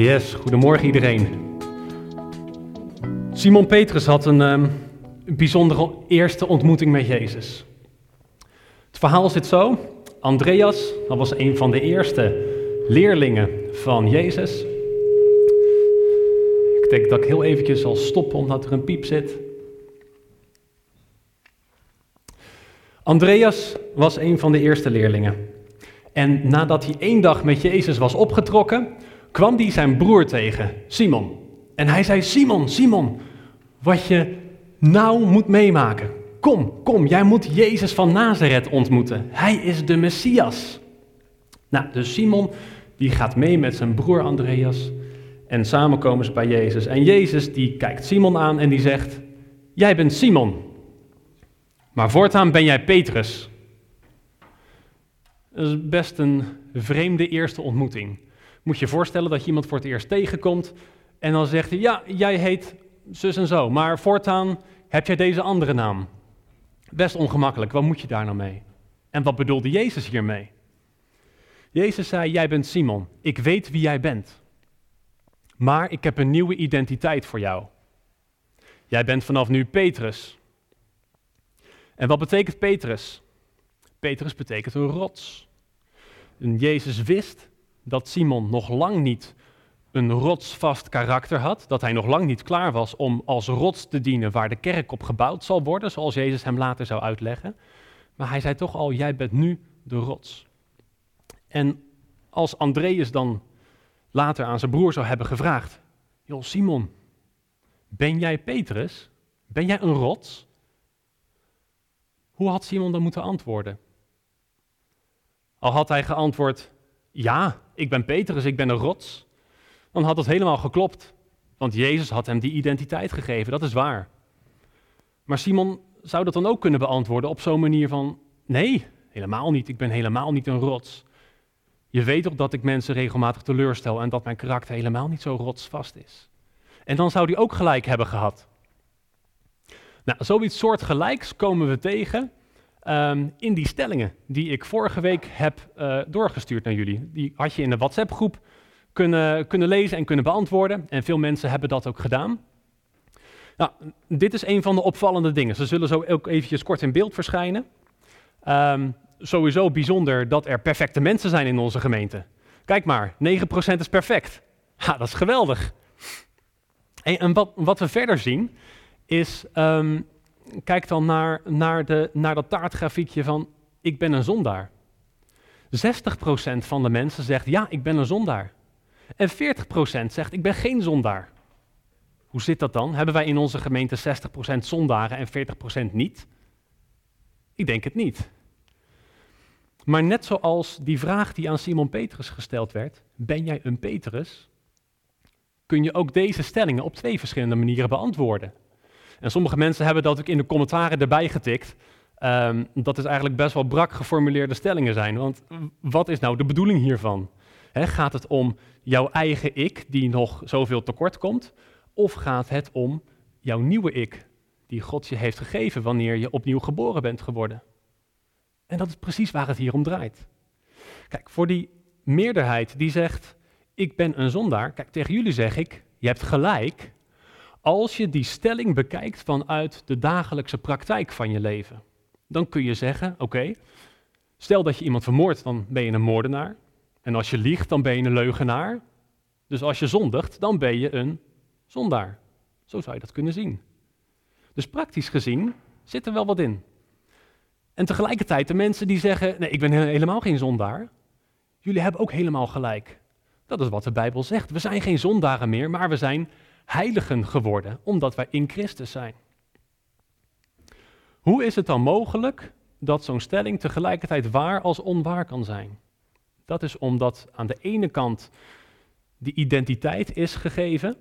Yes, goedemorgen iedereen. Simon Petrus had een ehm, bijzondere eerste ontmoeting met Jezus. Het verhaal zit zo. Andreas, dat was een van de eerste leerlingen van Jezus. Ik denk dat ik heel eventjes zal stoppen omdat er een piep zit. Andreas was een van de eerste leerlingen. En nadat hij één dag met Jezus was opgetrokken, kwam hij zijn broer tegen, Simon. En hij zei: Simon, Simon, wat je nou moet meemaken. Kom, kom, jij moet Jezus van Nazareth ontmoeten. Hij is de Messias. Nou, dus Simon die gaat mee met zijn broer Andreas en samen komen ze bij Jezus. En Jezus die kijkt Simon aan en die zegt: Jij bent Simon, maar voortaan ben jij Petrus. Dat is best een vreemde eerste ontmoeting. Moet je je voorstellen dat je iemand voor het eerst tegenkomt en dan zegt hij, ja, jij heet zus en zo, maar voortaan heb jij deze andere naam. Best ongemakkelijk, wat moet je daar nou mee? En wat bedoelde Jezus hiermee? Jezus zei, jij bent Simon, ik weet wie jij bent. Maar ik heb een nieuwe identiteit voor jou. Jij bent vanaf nu Petrus. En wat betekent Petrus? Petrus betekent een rots. En Jezus wist dat Simon nog lang niet een rotsvast karakter had, dat hij nog lang niet klaar was om als rots te dienen waar de kerk op gebouwd zal worden, zoals Jezus hem later zou uitleggen. Maar hij zei toch al, jij bent nu de rots. En als Andreas dan later aan zijn broer zou hebben gevraagd, joh Simon, ben jij Petrus? Ben jij een rots? Hoe had Simon dan moeten antwoorden? Al had hij geantwoord, ja, ik ben Petrus, ik ben een rots, dan had het helemaal geklopt. Want Jezus had hem die identiteit gegeven, dat is waar. Maar Simon zou dat dan ook kunnen beantwoorden op zo'n manier van, nee, helemaal niet, ik ben helemaal niet een rots. Je weet toch dat ik mensen regelmatig teleurstel en dat mijn karakter helemaal niet zo rotsvast is. En dan zou hij ook gelijk hebben gehad. Nou, zoiets soortgelijks komen we tegen Ehm, in die stellingen die ik vorige week heb uh, doorgestuurd naar jullie. Die had je in de WhatsApp-groep kunnen, kunnen lezen en kunnen beantwoorden. En veel mensen hebben dat ook gedaan. Nou, dit is een van de opvallende dingen. Ze zullen zo ook eventjes kort in beeld verschijnen. Um, sowieso bijzonder dat er perfecte mensen zijn in onze gemeente. Kijk maar, 9% is perfect. Ja, dat is geweldig. En, wat, wat, we verder zien is um, kijk dan naar, naar, de, naar dat taartgrafiekje van ik ben een zondaar. 60% van de mensen zegt ja, ik ben een zondaar. En 40% zegt ik ben geen zondaar. Hoe zit dat dan? Hebben wij in onze gemeente 60% zondaren en 40% niet? Ik denk het niet. Maar net zoals die vraag die aan Simon Petrus gesteld werd, ben jij een Petrus? Kun je ook deze stellingen op twee verschillende manieren beantwoorden. En sommige mensen hebben dat ook in de commentaren erbij getikt. Um, dat is eigenlijk best wel brak geformuleerde stellingen zijn. Want wat is nou de bedoeling hiervan? gaat het om jouw eigen ik, die nog zoveel tekort komt? Of gaat het om jouw nieuwe ik, die God je heeft gegeven wanneer je opnieuw geboren bent geworden? En dat is precies waar het hier om draait. Kijk, voor die meerderheid die zegt, ik ben een zondaar, kijk, tegen jullie zeg ik, je hebt gelijk, als je die stelling bekijkt vanuit de dagelijkse praktijk van je leven, dan kun je zeggen: oké, stel dat je iemand vermoordt, dan ben je een moordenaar. En als je liegt, dan ben je een leugenaar. Dus als je zondigt, dan ben je een zondaar. Zo zou je dat kunnen zien. Dus praktisch gezien zit er wel wat in. En tegelijkertijd de mensen die zeggen: nee, ik ben helemaal geen zondaar. Jullie hebben ook helemaal gelijk. Dat is wat de Bijbel zegt. We zijn geen zondaren meer, maar we zijn heiligen geworden, omdat wij in Christus zijn. Hoe is het dan mogelijk dat zo'n stelling tegelijkertijd waar als onwaar kan zijn? Dat is omdat aan de ene kant die identiteit is gegeven,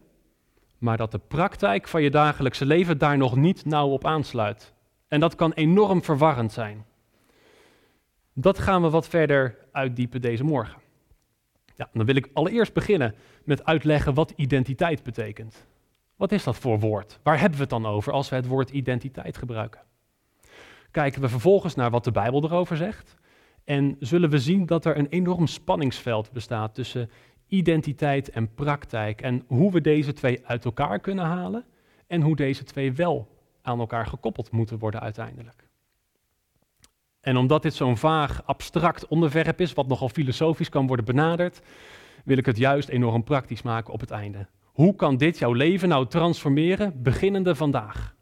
maar dat de praktijk van je dagelijkse leven daar nog niet nauw op aansluit. En dat kan enorm verwarrend zijn. Dat gaan we wat verder uitdiepen deze morgen. Ja, dan wil ik allereerst beginnen met uitleggen wat identiteit betekent. Wat is dat voor woord? Waar hebben we het dan over als we het woord identiteit gebruiken? Kijken we vervolgens naar wat de Bijbel erover zegt en zullen we zien dat er een enorm spanningsveld bestaat tussen identiteit en praktijk en hoe we deze twee uit elkaar kunnen halen en hoe deze twee wel aan elkaar gekoppeld moeten worden uiteindelijk. En omdat dit zo'n vaag, abstract onderwerp is, wat nogal filosofisch kan worden benaderd, wil ik het juist enorm praktisch maken op het einde. Hoe kan dit jouw leven nou transformeren, beginnende vandaag?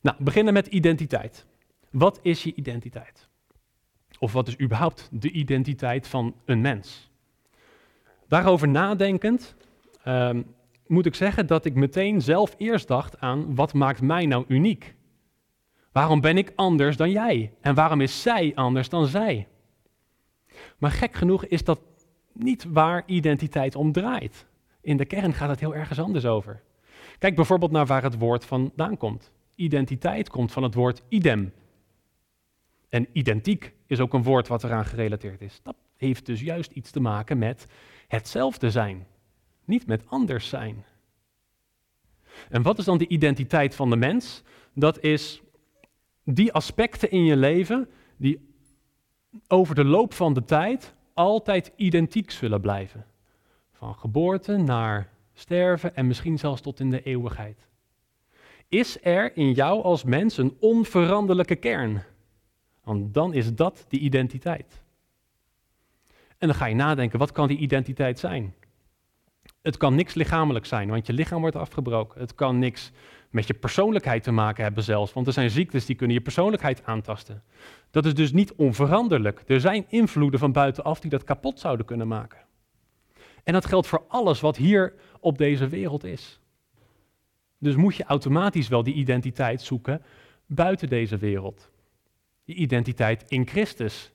Nou, beginnen met identiteit. Wat is je identiteit? Of wat is überhaupt de identiteit van een mens? Daarover nadenkend um, moet ik zeggen dat ik meteen zelf eerst dacht aan wat maakt mij nou uniek? Waarom ben ik anders dan jij? En waarom is zij anders dan zij? Maar gek genoeg is dat niet waar identiteit om draait. In de kern gaat het heel ergens anders over. Kijk bijvoorbeeld naar waar het woord vandaan komt. Identiteit komt van het woord idem. En identiek is ook een woord wat eraan gerelateerd is. Dat heeft dus juist iets te maken met hetzelfde zijn, niet met anders zijn. En wat is dan de identiteit van de mens? Dat is die aspecten in je leven die over de loop van de tijd altijd identiek zullen blijven. Van geboorte naar sterven en misschien zelfs tot in de eeuwigheid. Is er in jou als mens een onveranderlijke kern? Want dan is dat die identiteit. En dan ga je nadenken, wat kan die identiteit zijn? Het kan niks lichamelijk zijn, want je lichaam wordt afgebroken. Het kan niks met je persoonlijkheid te maken hebben zelfs, want er zijn ziektes die kunnen je persoonlijkheid aantasten. Dat is dus niet onveranderlijk. Er zijn invloeden van buitenaf die dat kapot zouden kunnen maken. En dat geldt voor alles wat hier op deze wereld is. Dus moet je automatisch wel die identiteit zoeken buiten deze wereld. Die identiteit in Christus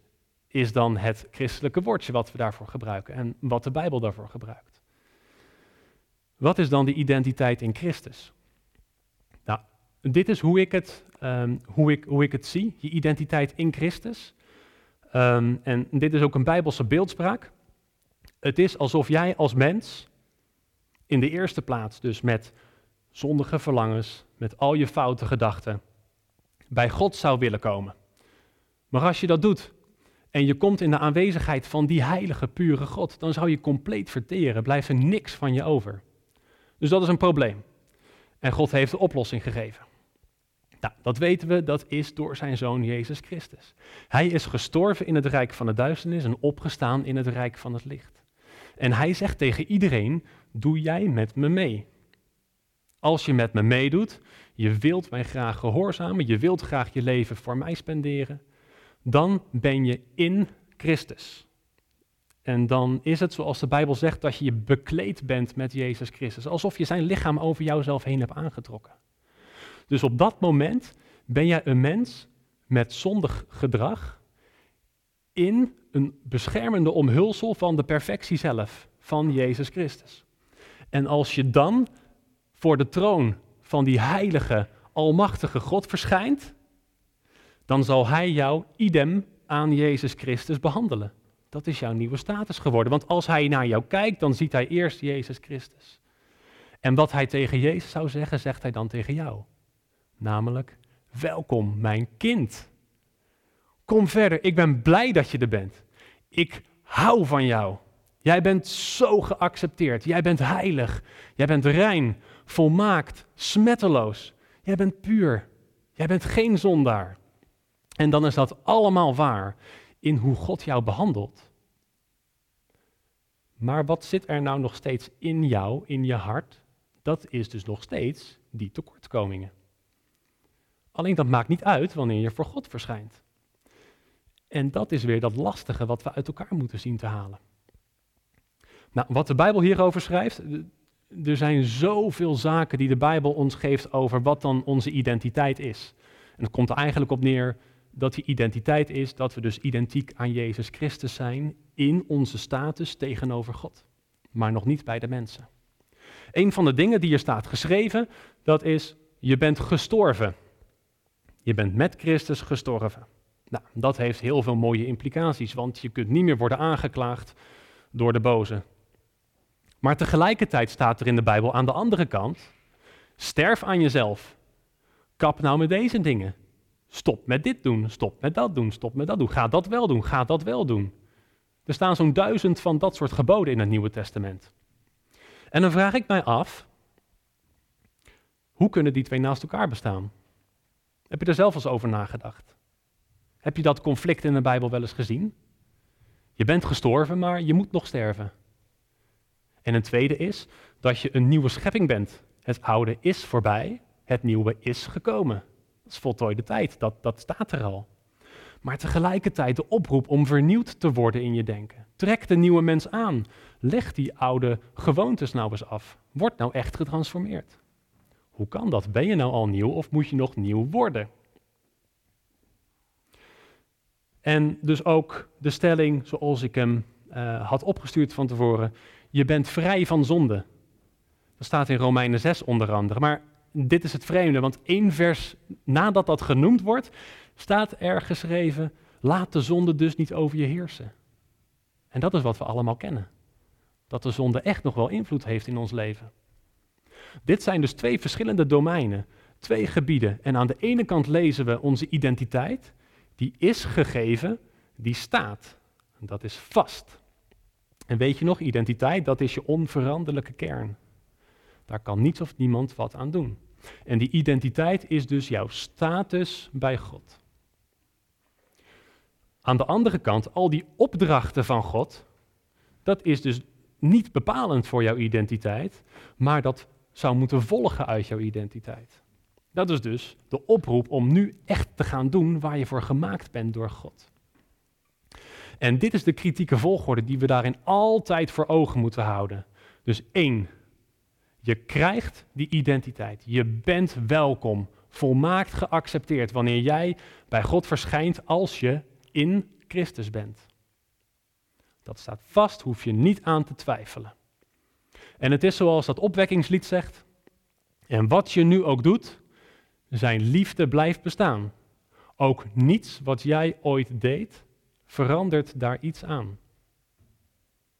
is dan het christelijke woordje wat we daarvoor gebruiken en wat de Bijbel daarvoor gebruikt. Wat is dan die identiteit in Christus? Dit is hoe ik het, ehm, hoe ik, hoe ik het zie, je identiteit in Christus. Ehm, en dit is ook een Bijbelse beeldspraak. Het is alsof jij als mens in de eerste plaats, dus met zondige verlangens, met al je foute gedachten, bij God zou willen komen. Maar als je dat doet en je komt in de aanwezigheid van die heilige, pure God, dan zou je compleet verteren, blijft er niks van je over. Dus dat is een probleem. En God heeft de oplossing gegeven. Nou, dat weten we, dat is door zijn zoon Jezus Christus. Hij is gestorven in het rijk van de duisternis en opgestaan in het rijk van het licht. En hij zegt tegen iedereen, doe jij met me mee. Als je met me meedoet, je wilt mij graag gehoorzamen, je wilt graag je leven voor mij spenderen, dan ben je in Christus. En dan is het zoals de Bijbel zegt dat je je bekleed bent met Jezus Christus. Alsof je zijn lichaam over jouzelf heen hebt aangetrokken. Dus op dat moment ben jij een mens met zondig gedrag in een beschermende omhulsel van de perfectie zelf, van Jezus Christus. En als je dan voor de troon van die heilige, almachtige God verschijnt, dan zal hij jou idem aan Jezus Christus behandelen. Dat is jouw nieuwe status geworden. Want als hij naar jou kijkt, dan ziet hij eerst Jezus Christus. En wat hij tegen Jezus zou zeggen, zegt hij dan tegen jou. Namelijk, welkom mijn kind. Kom verder, ik ben blij dat je er bent. Ik hou van jou. Jij bent zo geaccepteerd. Jij bent heilig. Jij bent rein, volmaakt, smetteloos. Jij bent puur. Jij bent geen zondaar. En dan is dat allemaal waar in hoe God jou behandelt. Maar wat zit er nou nog steeds in jou, in je hart? Dat is dus nog steeds die tekortkomingen. Alleen dat maakt niet uit wanneer je voor God verschijnt. En dat is weer dat lastige wat we uit elkaar moeten zien te halen. Nou, wat de Bijbel hierover schrijft, er zijn zoveel zaken die de Bijbel ons geeft over wat dan onze identiteit is. En het komt er eigenlijk op neer dat die identiteit is dat we dus identiek aan Jezus Christus zijn in onze status tegenover God, maar nog niet bij de mensen. Een van de dingen die hier staat geschreven, dat is je bent gestorven. Je bent met Christus gestorven. Nou, dat heeft heel veel mooie implicaties, want je kunt niet meer worden aangeklaagd door de boze. Maar tegelijkertijd staat er in de Bijbel aan de andere kant: sterf aan jezelf. Kap nou met deze dingen. Stop met dit doen, stop met dat doen, stop met dat doen. Ga dat wel doen, ga dat wel doen. Er staan zo'n duizend van dat soort geboden in het Nieuwe Testament. En dan vraag ik mij af, hoe kunnen die twee naast elkaar bestaan? Heb je er zelf eens over nagedacht? Heb je dat conflict in de Bijbel wel eens gezien? Je bent gestorven, maar je moet nog sterven. En een tweede is dat je een nieuwe schepping bent. Het oude is voorbij, het nieuwe is gekomen. Dat is voltooide tijd, dat, dat staat er al. Maar tegelijkertijd de oproep om vernieuwd te worden in je denken. Trek de nieuwe mens aan. Leg die oude gewoontes nou eens af. Word nou echt getransformeerd. Hoe kan dat? Ben je nou al nieuw of moet je nog nieuw worden? En dus ook de stelling zoals ik hem uh, had opgestuurd van tevoren. Je bent vrij van zonde. Dat staat in Romeinen 6 onder andere. Maar dit is het vreemde, want één vers nadat dat genoemd wordt, staat er geschreven: Laat de zonde dus niet over je heersen. En dat is wat we allemaal kennen. Dat de zonde echt nog wel invloed heeft in ons leven. Dit zijn dus twee verschillende domeinen, twee gebieden. En aan de ene kant lezen we onze identiteit, die is gegeven, die staat. Dat is vast. En weet je nog, identiteit, dat is je onveranderlijke kern. Daar kan niets of niemand wat aan doen. En die identiteit is dus jouw status bij God. Aan de andere kant, al die opdrachten van God, dat is dus niet bepalend voor jouw identiteit, maar dat zou moeten volgen uit jouw identiteit. Dat is dus de oproep om nu echt te gaan doen waar je voor gemaakt bent door God. En dit is de kritieke volgorde die we daarin altijd voor ogen moeten houden. Dus één, je krijgt die identiteit. Je bent welkom, volmaakt geaccepteerd wanneer jij bij God verschijnt als je in Christus bent. Dat staat vast, hoef je niet aan te twijfelen. En het is zoals dat opwekkingslied zegt. En wat je nu ook doet, zijn liefde blijft bestaan. Ook niets wat jij ooit deed, verandert daar iets aan.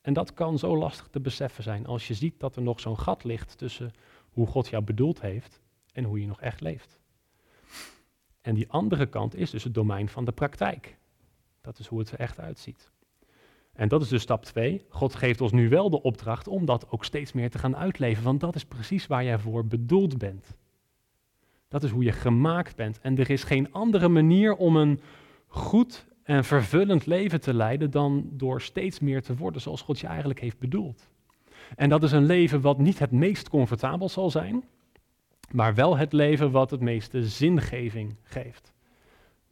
En dat kan zo lastig te beseffen zijn als je ziet dat er nog zo'n gat ligt tussen hoe God jou bedoeld heeft en hoe je nog echt leeft. En die andere kant is dus het domein van de praktijk. Dat is hoe het er echt uitziet. En dat is dus stap 2. God geeft ons nu wel de opdracht om dat ook steeds meer te gaan uitleven, want dat is precies waar jij voor bedoeld bent. Dat is hoe je gemaakt bent. En er is geen andere manier om een goed en vervullend leven te leiden dan door steeds meer te worden zoals God je eigenlijk heeft bedoeld. En dat is een leven wat niet het meest comfortabel zal zijn, maar wel het leven wat het meeste zingeving geeft.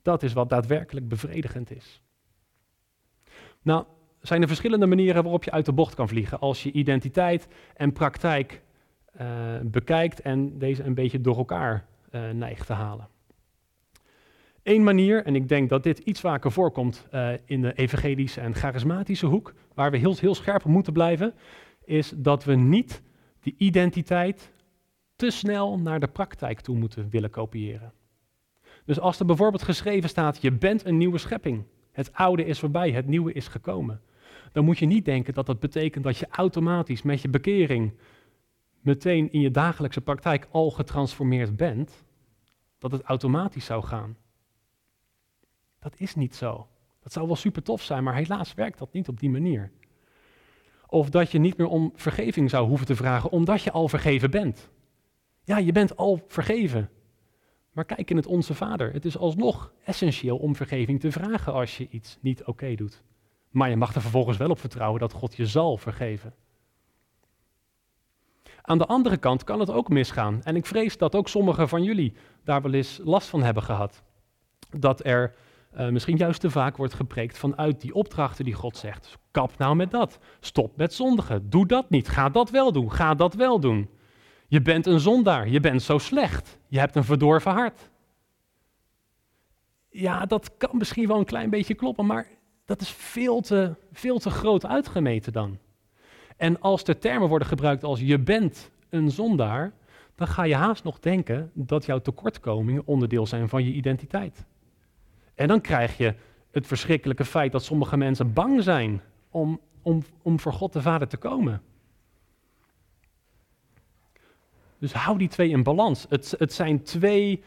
Dat is wat daadwerkelijk bevredigend is. Nou, zijn er verschillende manieren waarop je uit de bocht kan vliegen als je identiteit en praktijk uh, bekijkt en deze een beetje door elkaar uh, neigt te halen. Eén manier, en ik denk dat dit iets vaker voorkomt uh, in de evangelische en charismatische hoek, waar we heel, heel scherp op moeten blijven, is dat we niet die identiteit te snel naar de praktijk toe moeten willen kopiëren. Dus als er bijvoorbeeld geschreven staat, je bent een nieuwe schepping, het oude is voorbij, het nieuwe is gekomen, dan moet je niet denken dat dat betekent dat je automatisch met je bekering meteen in je dagelijkse praktijk al getransformeerd bent, dat het automatisch zou gaan. Dat is niet zo. Dat zou wel super tof zijn, maar helaas werkt dat niet op die manier. Of dat je niet meer om vergeving zou hoeven te vragen, omdat je al vergeven bent. Ja, je bent al vergeven. Maar kijk in het Onze Vader. Het is alsnog essentieel om vergeving te vragen als je iets niet oké doet. Maar je mag er vervolgens wel op vertrouwen dat God je zal vergeven. Aan de andere kant kan het ook misgaan. En ik vrees dat ook sommigen van jullie daar wel eens last van hebben gehad. Dat er uh, misschien juist te vaak wordt gepreekt vanuit die opdrachten die God zegt. Kap nou met dat. Stop met zondigen. Doe dat niet. Ga dat wel doen. Ga dat wel doen. Je bent een zondaar. Je bent zo slecht. Je hebt een verdorven hart. Ja, dat kan misschien wel een klein beetje kloppen, maar dat is veel te, veel te groot uitgemeten dan. En als er termen worden gebruikt als je bent een zondaar, dan ga je haast nog denken dat jouw tekortkomingen onderdeel zijn van je identiteit. En dan krijg je het verschrikkelijke feit dat sommige mensen bang zijn om, om, om voor God de Vader te komen. Dus hou die twee in balans. Het, het zijn twee,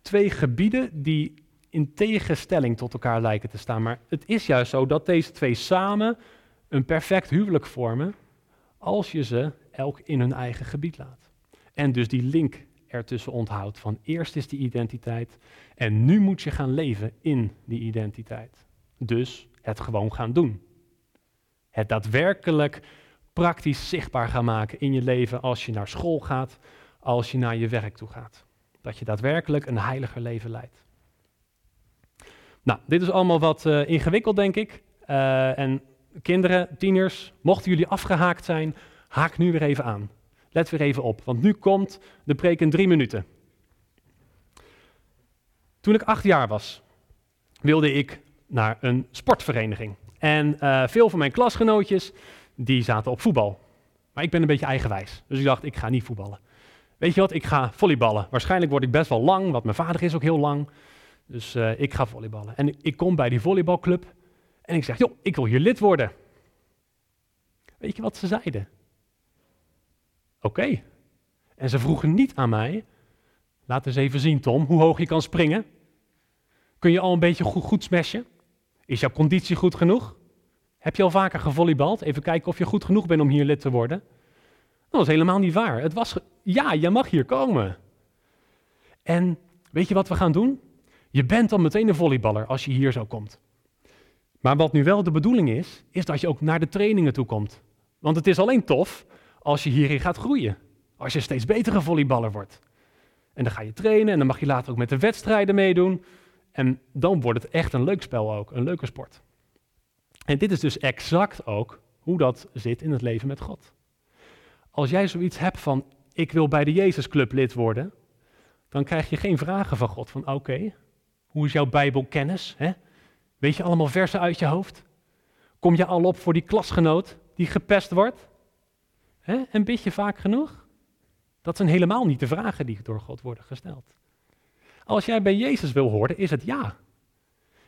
twee gebieden die in tegenstelling tot elkaar lijken te staan. Maar het is juist zo dat deze twee samen een perfect huwelijk vormen als je ze elk in hun eigen gebied laat. En dus die link ertussen onthoudt van eerst is die identiteit en nu moet je gaan leven in die identiteit. Dus het gewoon gaan doen. Het daadwerkelijk praktisch zichtbaar gaan maken in je leven als je naar school gaat, als je naar je werk toe gaat. Dat je daadwerkelijk een heiliger leven leidt. Nou, dit is allemaal wat uh, ingewikkeld, denk ik. Uh, en kinderen, tieners, mochten jullie afgehaakt zijn, haak nu weer even aan. Let weer even op, want nu komt de preek in drie minuten. Toen ik acht jaar was, wilde ik naar een sportvereniging. En uh, veel van mijn klasgenootjes, die zaten op voetbal. Maar ik ben een beetje eigenwijs, dus ik dacht, ik ga niet voetballen. Weet je wat, ik ga volleyballen. Waarschijnlijk word ik best wel lang, want mijn vader is ook heel lang. Dus uh, ik ga volleyballen. En ik kom bij die volleybalclub en ik zeg, joh, ik wil hier lid worden. Weet je wat ze zeiden? Oké. En ze vroegen niet aan mij, laat eens even zien Tom, hoe hoog je kan springen. Kun je al een beetje goed, goed smashen? Is jouw conditie goed genoeg? Heb je al vaker gevolleybald? Even kijken of je goed genoeg bent om hier lid te worden. Dat was helemaal niet waar. Het was, ja, je mag hier komen. En weet je wat we gaan doen? Je bent dan meteen een volleyballer als je hier zo komt. Maar wat nu wel de bedoeling is, is dat je ook naar de trainingen toe komt. Want het is alleen tof als je hierin gaat groeien. Als je steeds betere volleyballer wordt. En dan ga je trainen en dan mag je later ook met de wedstrijden meedoen. En dan wordt het echt een leuk spel ook, een leuke sport. En dit is dus exact ook hoe dat zit in het leven met God. Als jij zoiets hebt van, ik wil bij de Jezusclub lid worden, dan krijg je geen vragen van God van, oké, hoe is jouw Bijbelkennis? Hè? Weet je allemaal versen uit je hoofd? Kom je al op voor die klasgenoot die gepest wordt? Hè? En bid vaak genoeg? Dat zijn helemaal niet de vragen die door God worden gesteld. Als jij bij Jezus wil horen, is het ja.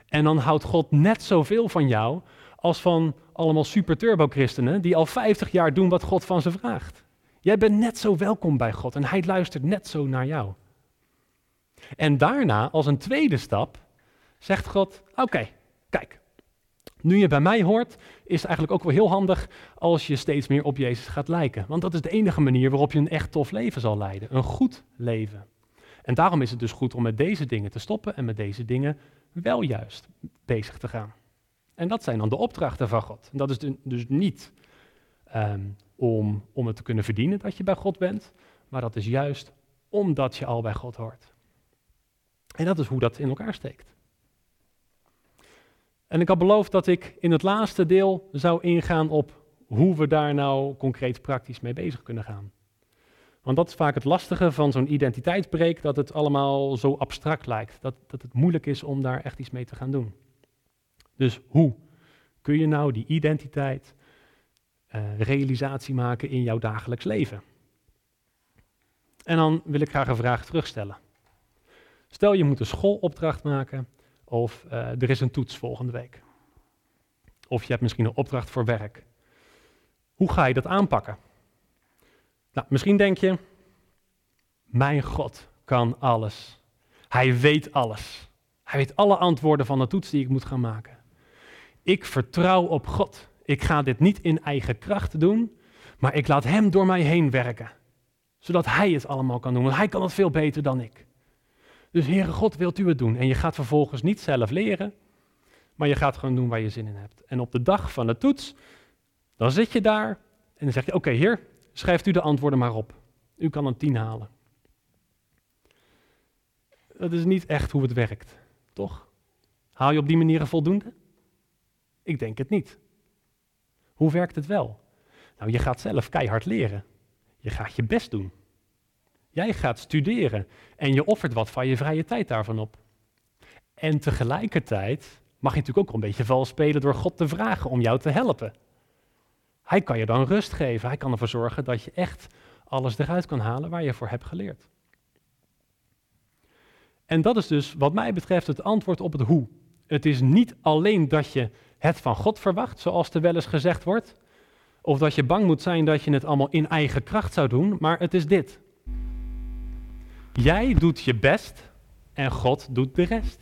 En dan houdt God net zoveel van jou als van allemaal super turbo christenen die al 50 jaar doen wat God van ze vraagt. Jij bent net zo welkom bij God en hij luistert net zo naar jou. En daarna, als een tweede stap, zegt God: Oké, kijk, nu je bij mij hoort, is het eigenlijk ook wel heel handig als je steeds meer op Jezus gaat lijken. Want dat is de enige manier waarop je een echt tof leven zal leiden. Een goed leven. En daarom is het dus goed om met deze dingen te stoppen en met deze dingen wel juist bezig te gaan. En dat zijn dan de opdrachten van God. En dat is dus niet um, om, om het te kunnen verdienen dat je bij God bent, maar dat is juist omdat je al bij God hoort. En dat is hoe dat in elkaar steekt. En ik had beloofd dat ik in het laatste deel zou ingaan op hoe we daar nou concreet praktisch mee bezig kunnen gaan. Want dat is vaak het lastige van zo'n identiteitsbreek, dat het allemaal zo abstract lijkt. Dat, dat het moeilijk is om daar echt iets mee te gaan doen. Dus hoe kun je nou die identiteit uh, realisatie maken in jouw dagelijks leven? En dan wil ik graag een vraag terugstellen. Stel je moet een schoolopdracht maken of uh, er is een toets volgende week. Of je hebt misschien een opdracht voor werk. Hoe ga je dat aanpakken? Nou, misschien denk je, mijn God kan alles. Hij weet alles. Hij weet alle antwoorden van de toets die ik moet gaan maken. Ik vertrouw op God. Ik ga dit niet in eigen kracht doen, maar ik laat Hem door mij heen werken. Zodat Hij het allemaal kan doen, want Hij kan het veel beter dan ik. Dus Heere God, wilt u het doen? En je gaat vervolgens niet zelf leren, maar je gaat gewoon doen waar je zin in hebt. En op de dag van de toets, dan zit je daar en dan zeg je, oké Heer, schrijft u de antwoorden maar op. U kan een tien halen. Dat is niet echt hoe het werkt, toch? Haal je op die manier een voldoende? Ik denk het niet. Hoe werkt het wel? Nou, je gaat zelf keihard leren. Je gaat je best doen. Jij gaat studeren en je offert wat van je vrije tijd daarvan op. En tegelijkertijd mag je natuurlijk ook een beetje vals spelen door God te vragen om jou te helpen. Hij kan je dan rust geven. Hij kan ervoor zorgen dat je echt alles eruit kan halen waar je voor hebt geleerd. En dat is dus wat mij betreft het antwoord op het hoe. Het is niet alleen dat je het van God verwacht, zoals er wel eens gezegd wordt, of dat je bang moet zijn dat je het allemaal in eigen kracht zou doen, maar het is dit. Jij doet je best en God doet de rest.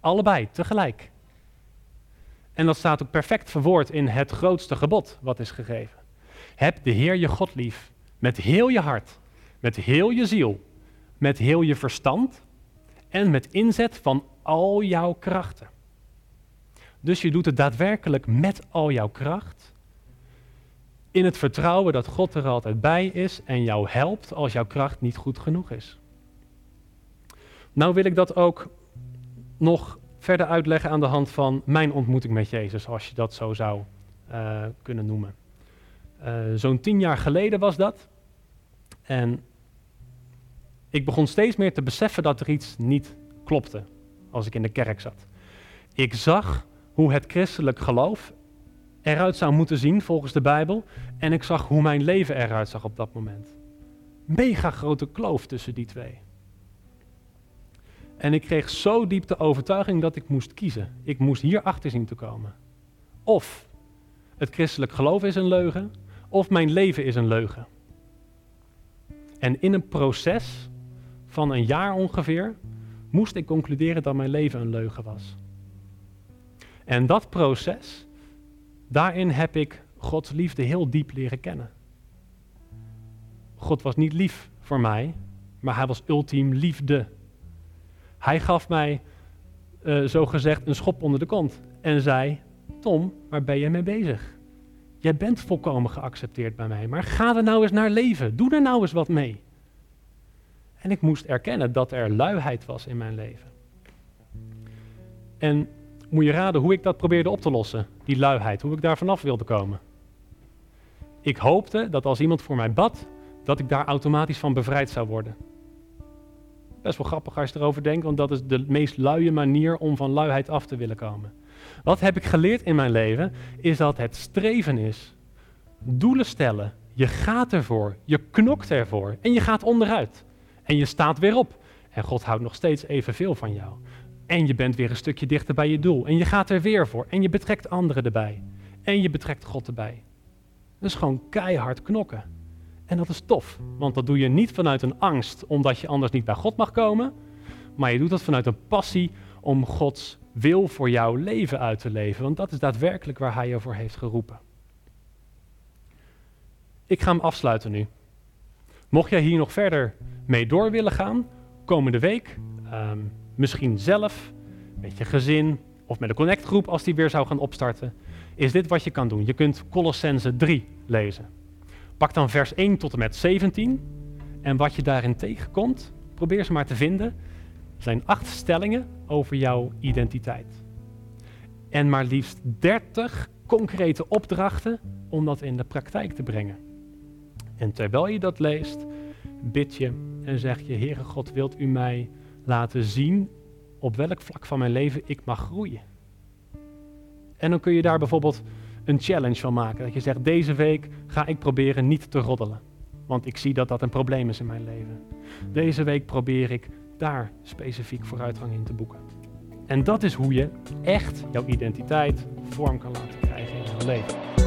Allebei, tegelijk. En dat staat ook perfect verwoord in het grootste gebod wat is gegeven. Heb de Heer je God lief, met heel je hart, met heel je ziel, met heel je verstand en met inzet van al jouw krachten. Dus je doet het daadwerkelijk met al jouw kracht. In het vertrouwen dat God er altijd bij is en jou helpt als jouw kracht niet goed genoeg is. Nou wil ik dat ook nog verder uitleggen aan de hand van mijn ontmoeting met Jezus, als je dat zo zou uh, kunnen noemen. Uh, Zo'n tien jaar geleden was dat. En ik begon steeds meer te beseffen dat er iets niet klopte als ik in de kerk zat. Ik zag hoe het christelijk geloof eruit zou moeten zien volgens de Bijbel. En ik zag hoe mijn leven eruit zag op dat moment. Mega grote kloof tussen die twee. En ik kreeg zo diep de overtuiging dat ik moest kiezen. Ik moest hier achter zien te komen. Of het christelijk geloof is een leugen, of mijn leven is een leugen. En in een proces van een jaar ongeveer moest ik concluderen dat mijn leven een leugen was. En dat proces, daarin heb ik Gods liefde heel diep leren kennen. God was niet lief voor mij, maar hij was ultiem liefde. Hij gaf mij, uh, zo gezegd, een schop onder de kont en zei: Tom, waar ben je mee bezig? Jij bent volkomen geaccepteerd bij mij, maar ga er nou eens naar leven. Doe er nou eens wat mee. En ik moest erkennen dat er luiheid was in mijn leven. En moet je raden hoe ik dat probeerde op te lossen, die luiheid, hoe ik daar vanaf wilde komen. Ik hoopte dat als iemand voor mij bad, dat ik daar automatisch van bevrijd zou worden. Best wel grappig als je erover denkt, want dat is de meest luie manier om van luiheid af te willen komen. Wat heb ik geleerd in mijn leven, is dat het streven is. Doelen stellen. Je gaat ervoor, je knokt ervoor en je gaat onderuit. En je staat weer op. En God houdt nog steeds evenveel van jou. En je bent weer een stukje dichter bij je doel. En je gaat er weer voor. En je betrekt anderen erbij. En je betrekt God erbij. Dat is gewoon keihard knokken. En dat is tof, want dat doe je niet vanuit een angst omdat je anders niet bij God mag komen, maar je doet dat vanuit een passie om Gods wil voor jouw leven uit te leven, want dat is daadwerkelijk waar Hij je voor heeft geroepen. Ik ga hem afsluiten nu. Mocht jij hier nog verder mee door willen gaan, komende week, ehm, misschien zelf, met je gezin of met een connectgroep als die weer zou gaan opstarten, is dit wat je kan doen. Je kunt Colossense 3 lezen. Pak dan vers 1 tot en met 17 en wat je daarin tegenkomt, probeer ze maar te vinden. Zijn acht stellingen over jouw identiteit. En maar liefst 30 concrete opdrachten om dat in de praktijk te brengen. En terwijl je dat leest, bid je en zeg je, Heere God, wilt u mij laten zien op welk vlak van mijn leven ik mag groeien? En dan kun je daar bijvoorbeeld een challenge van maken. Dat je zegt, deze week ga ik proberen niet te roddelen. Want ik zie dat dat een probleem is in mijn leven. Deze week probeer ik daar specifiek vooruitgang in te boeken. En dat is hoe je echt jouw identiteit vorm kan laten krijgen in jouw leven.